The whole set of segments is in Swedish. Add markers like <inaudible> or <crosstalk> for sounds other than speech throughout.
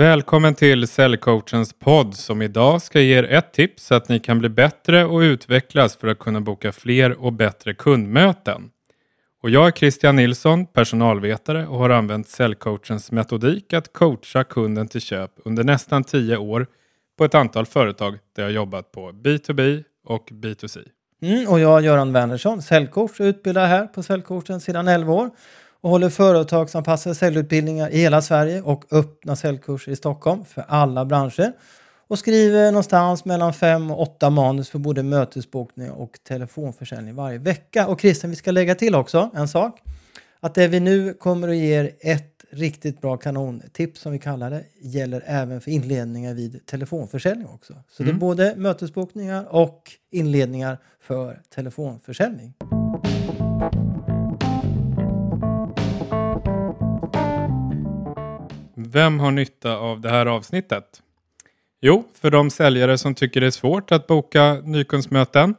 Välkommen till Säljcoachens podd som idag ska ge er ett tips så att ni kan bli bättre och utvecklas för att kunna boka fler och bättre kundmöten. Och jag är Christian Nilsson, personalvetare och har använt Säljcoachens metodik att coacha kunden till köp under nästan tio år på ett antal företag där jag jobbat på B2B och B2C. Mm, och jag är Göran Wernersson, säljcoach och utbildar här på Säljcoachen sedan 11 år och håller företagsanpassade säljutbildningar i hela Sverige och öppna säljkurser i Stockholm för alla branscher och skriver någonstans mellan fem och åtta manus för både mötesbokning och telefonförsäljning varje vecka. Och Christian, vi ska lägga till också en sak. Att det vi nu kommer att ge er ett riktigt bra kanontips som vi kallar det gäller även för inledningar vid telefonförsäljning också. Så mm. det är både mötesbokningar och inledningar för telefonförsäljning. Vem har nytta av det här avsnittet? Jo, för de säljare som tycker det är svårt att boka nykundsmöten.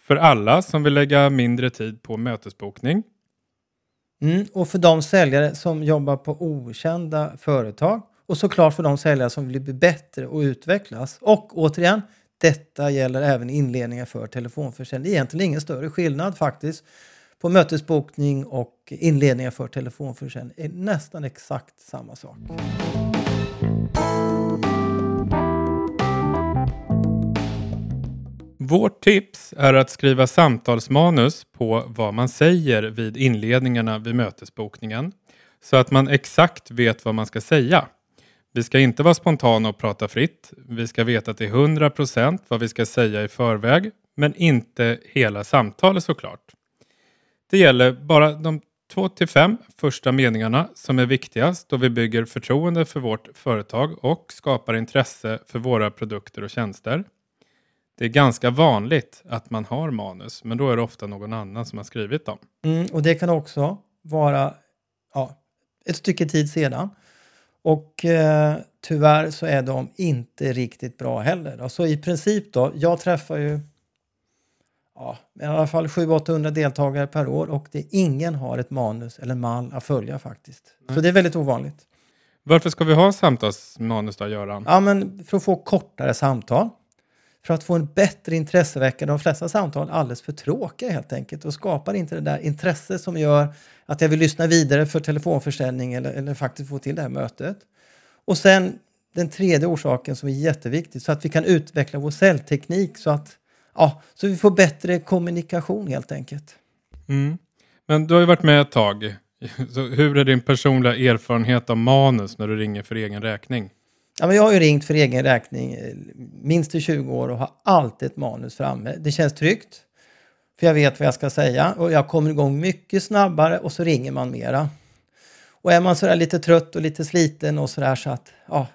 För alla som vill lägga mindre tid på mötesbokning. Mm, och för de säljare som jobbar på okända företag. Och såklart för de säljare som vill bli bättre och utvecklas. Och återigen, detta gäller även inledningar för telefonförsäljning. Det är egentligen ingen större skillnad faktiskt på mötesbokning och inledningar för telefonförsäljning är nästan exakt samma sak. Vårt tips är att skriva samtalsmanus på vad man säger vid inledningarna vid mötesbokningen så att man exakt vet vad man ska säga. Vi ska inte vara spontana och prata fritt. Vi ska veta till 100% vad vi ska säga i förväg, men inte hela samtalet såklart. Det gäller bara de två till fem första meningarna som är viktigast då vi bygger förtroende för vårt företag och skapar intresse för våra produkter och tjänster. Det är ganska vanligt att man har manus, men då är det ofta någon annan som har skrivit dem. Mm, och det kan också vara ja, ett stycke tid sedan. Och eh, tyvärr så är de inte riktigt bra heller. Så Så i princip då, jag träffar ju ja, i alla fall 700-800 deltagare per år och det ingen har ett manus eller mall att följa faktiskt. Nej. Så det är väldigt ovanligt. Varför ska vi ha samtalsmanus då, Göran? Ja, men för att få kortare samtal. För att få en bättre intressevecka. De flesta samtal är alldeles för tråkiga helt enkelt och skapar inte det där intresse som gör att jag vill lyssna vidare för telefonförsäljning eller, eller faktiskt få till det här mötet. Och sen den tredje orsaken som är jätteviktig så att vi kan utveckla vår säljteknik så att ja, så vi får bättre kommunikation helt enkelt. Mm. Men du har ju varit med ett tag. Så hur är din personliga erfarenhet av manus när du ringer för egen räkning? Ja, men jag har ju ringt för egen räkning eh, minst i 20 år och har alltid ett manus framme. Det känns tryggt. För jag vet vad jag ska säga och jag kommer igång mycket snabbare och så ringer man mera. Och är man sådär lite trött och lite sliten och sådär så att ja,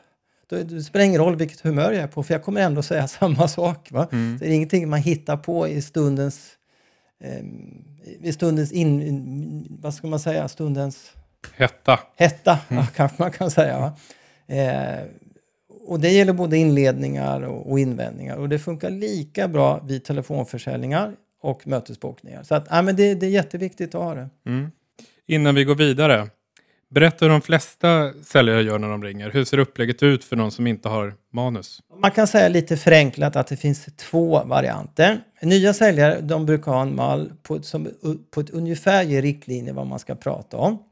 det spelar ingen roll vilket humör jag är på för jag kommer ändå säga <laughs> samma sak. Va? Mm. Det är ingenting man hittar på i stundens, eh, i stundens in, vad ska man säga, stundens hetta. Hetta, mm. ja, kanske man kan säga. Eh, och det gäller både inledningar och, och invändningar och det funkar lika bra vid telefonförsäljningar och mötesbokningar. Så att, ja, men det, det är jätteviktigt att ha det. Mm. Innan vi går vidare, Berätta hur de flesta säljare gör när de ringer. Hur ser upplägget ut för någon som inte har manus? Man kan säga lite förenklat att det finns två varianter. Nya säljare de brukar ha en mall på, som på ett ungefär ger riktlinjer vad man ska prata om.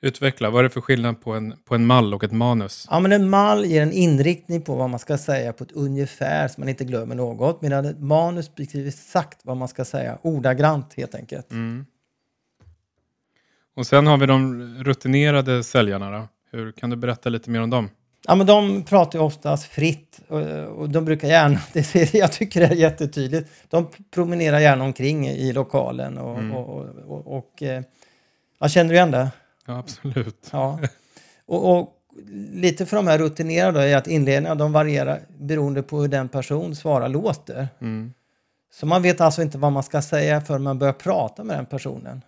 Utveckla, vad är det för skillnad på en, på en mall och ett manus? Ja, men en mall ger en inriktning på vad man ska säga på ett ungefär så man inte glömmer något. Medan ett manus beskriver exakt vad man ska säga, ordagrant helt enkelt. Mm. Och sen har vi de rutinerade säljarna. Då. Hur Kan du berätta lite mer om dem? Ja, men de pratar ju oftast fritt och, de brukar gärna, <laughs> det, jag tycker det är jättetydligt, de promenerar gärna omkring i lokalen och, mm. och, och, och eh, ja, känner du igen det? Ja, absolut. Ja. Och, och lite för de här rutinerade är att inledningarna de varierar beroende på hur den person svarar låter. Mm. Så man vet alltså inte vad man ska säga förrän man börjar prata med den personen.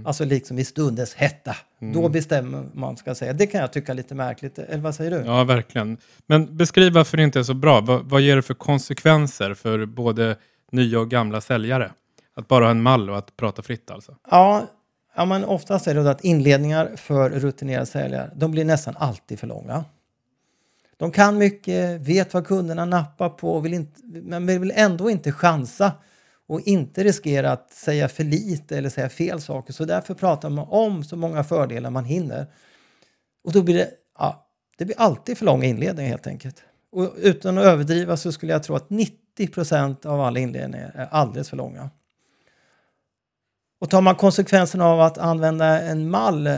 Mm. Alltså liksom i stundens hetta. Mm. Då bestämmer man ska säga. Det kan jag tycka är lite märkligt. Eller vad säger du? Ja, verkligen. Men beskriv varför det inte är så bra. Vad, vad ger det för konsekvenser för både nya och gamla säljare? Att bara ha en mall och att prata fritt alltså? Ja, Ja, men oftast är det att inledningar för rutinerade säljare, de blir nästan alltid för långa. De kan mycket, vet vad kunderna nappar på, vill inte, men vill ändå inte chansa och inte riskera att säga för lite eller säga fel saker. Så därför pratar man om så många fördelar man hinner. Och då blir det, ja, det blir alltid för långa inledningar helt enkelt. Och utan att överdriva så skulle jag tro att 90 procent av alla inledningar är alldeles för långa. Och tar man konsekvenserna av att använda en mall eh,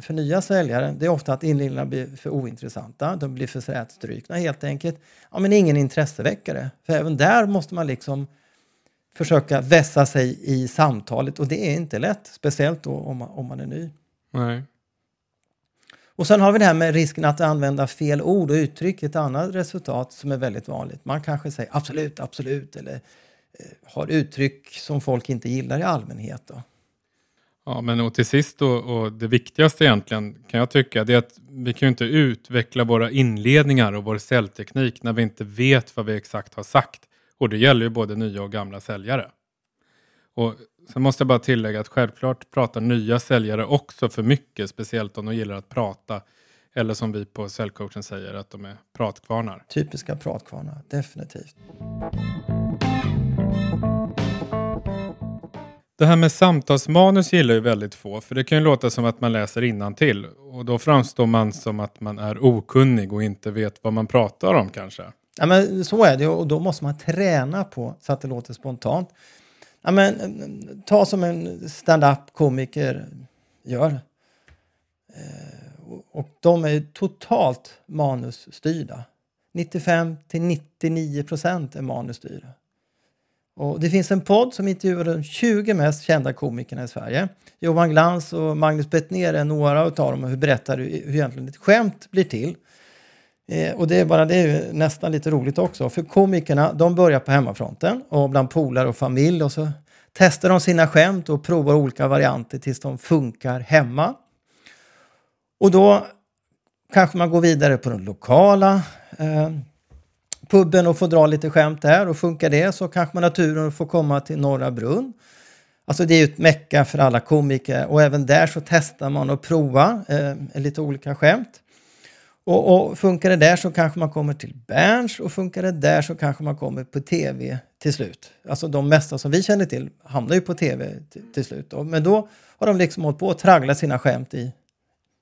för nya säljare, det är ofta att inledningarna blir för ointressanta, de blir för slätstrukna helt enkelt. Ja, men ingen intresseväckare, för även där måste man liksom försöka vässa sig i samtalet och det är inte lätt, speciellt då om man, om man är ny. Nej. Och sen har vi det här med risken att använda fel ord och uttryck, ett annat resultat som är väldigt vanligt. Man kanske säger absolut, absolut eller eh, har uttryck som folk inte gillar i allmänhet. Då. Ja, men och till sist då, och det viktigaste egentligen kan jag tycka, det är att vi kan ju inte utveckla våra inledningar och vår säljteknik när vi inte vet vad vi exakt har sagt. Och det gäller ju både nya och gamla säljare. Och sen måste jag bara tillägga att självklart pratar nya säljare också för mycket, speciellt om de gillar att prata. Eller som vi på säljcoachen säger, att de är pratkvarnar. Typiska pratkvarnar, definitivt. Det här med samtalsmanus gillar ju väldigt få, för det kan ju låta som att man läser till och då framstår man som att man är okunnig och inte vet vad man pratar om kanske. Ja, men så är det och då måste man träna på så att det låter spontant. Ja, men, ta som en stand-up komiker gör. Eh, och de är totalt manusstyrda. 95 till 99 procent är manusstyrda. Och det finns en podd som intervjuar de 20 mest kända komikerna i Sverige. Johan Glans och Magnus Bettner är några av dem och berättar hur egentligen ett skämt blir till. Eh, och det är bara det är nästan lite roligt också. För komikerna, de börjar på hemmafronten och bland polare och familj och så testar de sina skämt och provar olika varianter tills de funkar hemma. Och då kanske man går vidare på den lokala eh, puben och får dra lite skämt där och funkar det så kanske man har turen att få komma till Norra Brunn. Alltså det är ju ett mecka för alla komiker och även där så testar man och provar eh, lite olika skämt. Och, och, funkar det där så kanske man kommer till Berns och funkar det där så kanske man kommer på tv till slut. Alltså de mesta som vi känner till hamnar ju på tv till slut. Då. Men då har de liksom hållit på att traggla sina skämt i,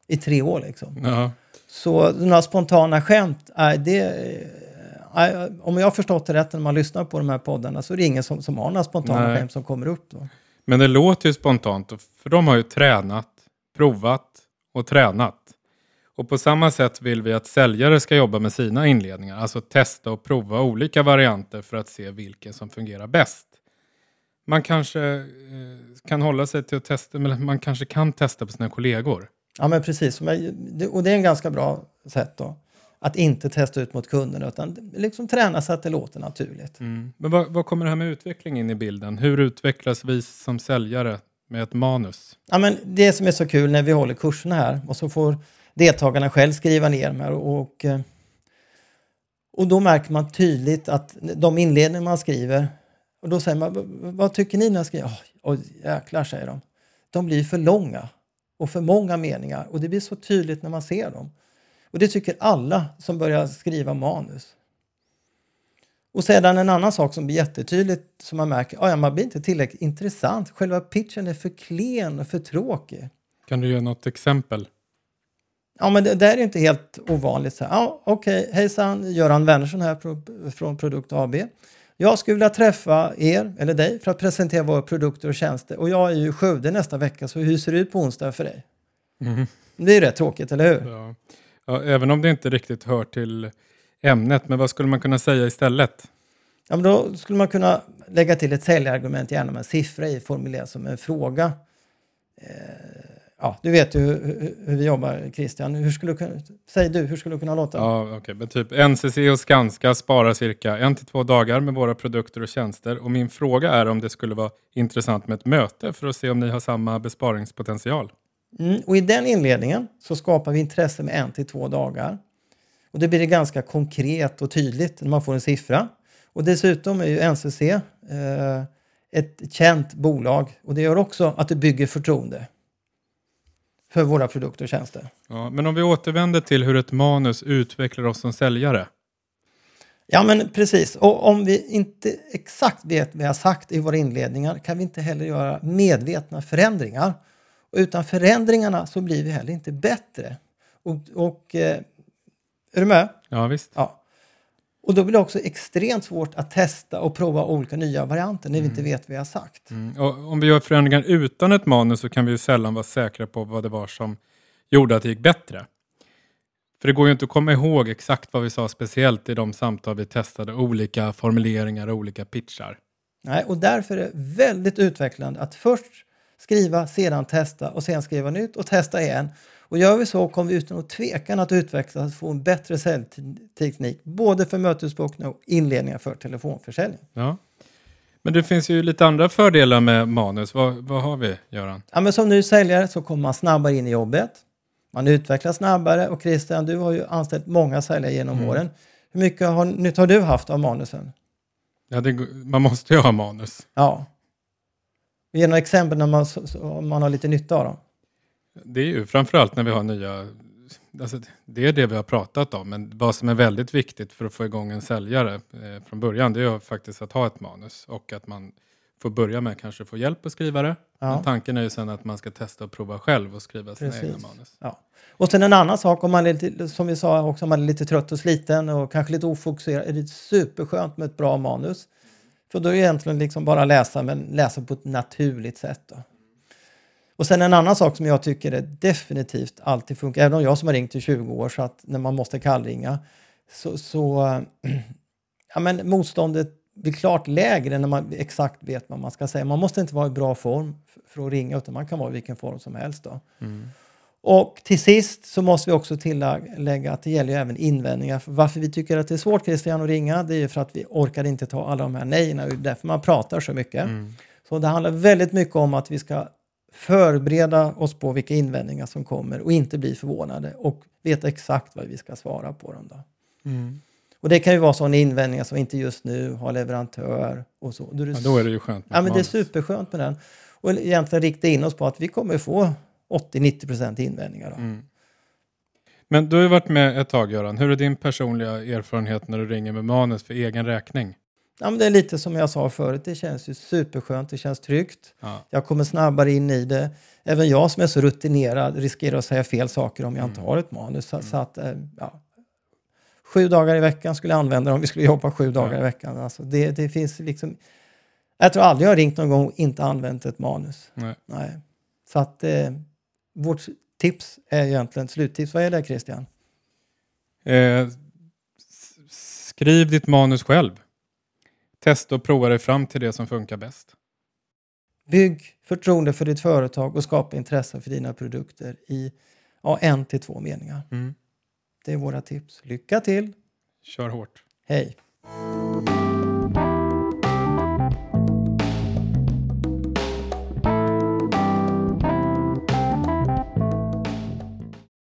i tre år. Liksom. Ja. Så några spontana skämt, är det, är, om jag har förstått det rätt när man lyssnar på de här poddarna så är det ingen som, som har några spontana Nej. skämt som kommer upp. Då. Men det låter ju spontant, för de har ju tränat, provat och tränat. Och på samma sätt vill vi att säljare ska jobba med sina inledningar, alltså testa och prova olika varianter för att se vilken som fungerar bäst. Man kanske eh, kan hålla sig till att testa, men man kanske kan testa på sina kollegor. Ja, men precis. Och det är en ganska bra sätt då. Att inte testa ut mot kunderna utan liksom träna så att det låter naturligt. Mm. Men vad, vad, kommer det här med utveckling in i bilden? Hur utvecklas vi som säljare med ett manus? Ja, men det som är så kul när vi håller kurserna här och så får deltagarna själv skriva ner de här. Och, eh, och då märker man tydligt att de inledningar man skriver, och då säger man, vad tycker ni när jag skriver? Åh, oh, jäklar, säger de. De blir för långa och för många meningar och det blir så tydligt när man ser dem. Och det tycker alla som börjar skriva manus. Och sedan en annan sak som blir jättetydligt som man märker, ah, ja, man blir inte tillräckligt intressant. Själva pitchen är för klen och för tråkig. Kan du ge något exempel? Ja, men det där är inte helt ovanligt. Så, ja, Okej, okay. hejsan, Göran Wennersson här från Produkt AB. Jag skulle vilja träffa er, eller dig, för att presentera våra produkter och tjänster. Och jag är ju i Skövde nästa vecka, så hur ser det ut på onsdag för dig? Mm. Det är ju rätt tråkigt, eller hur? Ja. ja. även om det inte riktigt hör till ämnet, men vad skulle man kunna säga istället? Ja, men då skulle man kunna lägga till ett säljargument, gärna med en siffra i, formulerat som en fråga. Eh, ja, du vet ju hur, hur, vi jobbar Christian. Hur skulle du säg du, hur skulle det kunna låta? Ja, okay. Men typ NCC och Skanska sparar cirka en till två dagar med våra produkter och tjänster. Och min fråga är om det skulle vara intressant med ett möte för att se om ni har samma besparingspotential. Mm, och i den inledningen så skapar vi intresse med en till två dagar. Och det blir ganska konkret och tydligt när man får en siffra. Och dessutom är ju NCC eh, ett känt bolag och det gör också att det bygger förtroende. För våra produkter och tjänster. Ja, men om vi återvänder till hur ett manus utvecklar oss som säljare. Ja, men precis. Och om vi inte exakt vet vad vi har sagt i våra inledningar kan vi inte heller göra medvetna förändringar. Och utan förändringarna så blir vi heller inte bättre. Och, och eh, är du med? Ja, visst. Ja. Och då blir det också extremt svårt att testa och prova olika nya varianter när vi inte vet vad vi har sagt. Mm. Om vi gör förändringar utan ett manus så kan vi ju sällan vara säkra på vad det var som gjorde att det gick bättre. För det går ju inte att komma ihåg exakt vad vi sa, speciellt i de samtal vi testade, olika formuleringar och olika pitchar. Nej, och därför är det väldigt utvecklande att först skriva, sedan testa och sen skriva nytt och testa igen. Och gör vi så kommer vi utan att tvekan att utvecklas och få en bättre säljteknik både för mötesbokning och inledningar för telefonförsäljning. Ja. Men det finns ju lite andra fördelar med manus. Vad, vad har vi, Göran? Ja, men som ny säljare så kommer man snabbare in i jobbet. Man utvecklas snabbare och Christian, du har ju anställt många säljare genom Mm. åren. Hur mycket har, nytt har du haft av manusen? Ja, det, man måste ju ha manus. Ja. Ge några exempel när man, man har lite nytta av dem. Det är ju framförallt när vi har nya... Alltså, det är det vi har pratat om, men vad som är väldigt viktigt för att få igång en säljare eh, från början, det är ju faktiskt att ha ett manus och att man får börja med kanske få hjälp att skriva det. Ja. Men tanken är ju sen att man ska testa och prova själv och skriva sina Precis. egna manus. Ja. Och sen en annan sak, om man är som vi sa också, om man är lite trött och sliten och kanske lite ofokuserad, är det superskönt med ett bra manus. För då är det egentligen liksom bara läsa, men läsa på ett naturligt sätt. Då. Och sen en annan sak som jag tycker är definitivt alltid funkar, även om jag som har ringt i 20 år, så att när man måste kallringa, så, så <clears throat> ja, men motståndet blir klart lägre när man exakt vet vad man ska säga. Man måste inte vara i bra form för att ringa, utan man kan vara i vilken form som helst. Då. Och till sist så måste vi också tillägga att det gäller ju även invändningar. För varför vi tycker att det är svårt Christian att ringa, det är ju för att vi orkar inte ta alla de här nejerna. Det är därför man pratar så mycket. Så det handlar väldigt mycket om att vi ska förbereda oss på vilka invändningar som kommer och inte bli förvånade och veta exakt vad vi ska svara på dem. Då. Och det kan ju vara sådana invändningar som inte just nu har leverantör och så. Då är det Ja, då är det ju skönt Ja, men det är superskönt med den. Och egentligen rikta in oss på att vi kommer få 80-90% invändningar. Då. Mm. Men du har ju varit med ett tag Göran. Hur är din personliga erfarenhet när du ringer med manus för egen räkning? Ja, men det är lite som jag sa förut, det känns ju superskönt, det känns tryggt. Ja. Jag kommer snabbare in i det. Även jag som är så rutinerad riskerar att säga fel saker om jag inte har ett manus. Så, så att, eh, ja. Sju dagar i veckan skulle jag använda det om vi skulle jobba sju dagar Ja. i veckan. Alltså det, det finns liksom... Jag tror aldrig jag har ringt någon gång och inte använt ett manus. Nej. Nej. Så att eh, vårt tips är egentligen sluttips. Vad är det Christian? Eh, skriv ditt manus själv. Testa och prova dig fram till det som funkar bäst. Bygg förtroende för ditt företag och skapa intresse för dina produkter i ja, en till två meningar. Mm. Det är våra tips. Lycka till! Kör hårt. Hej!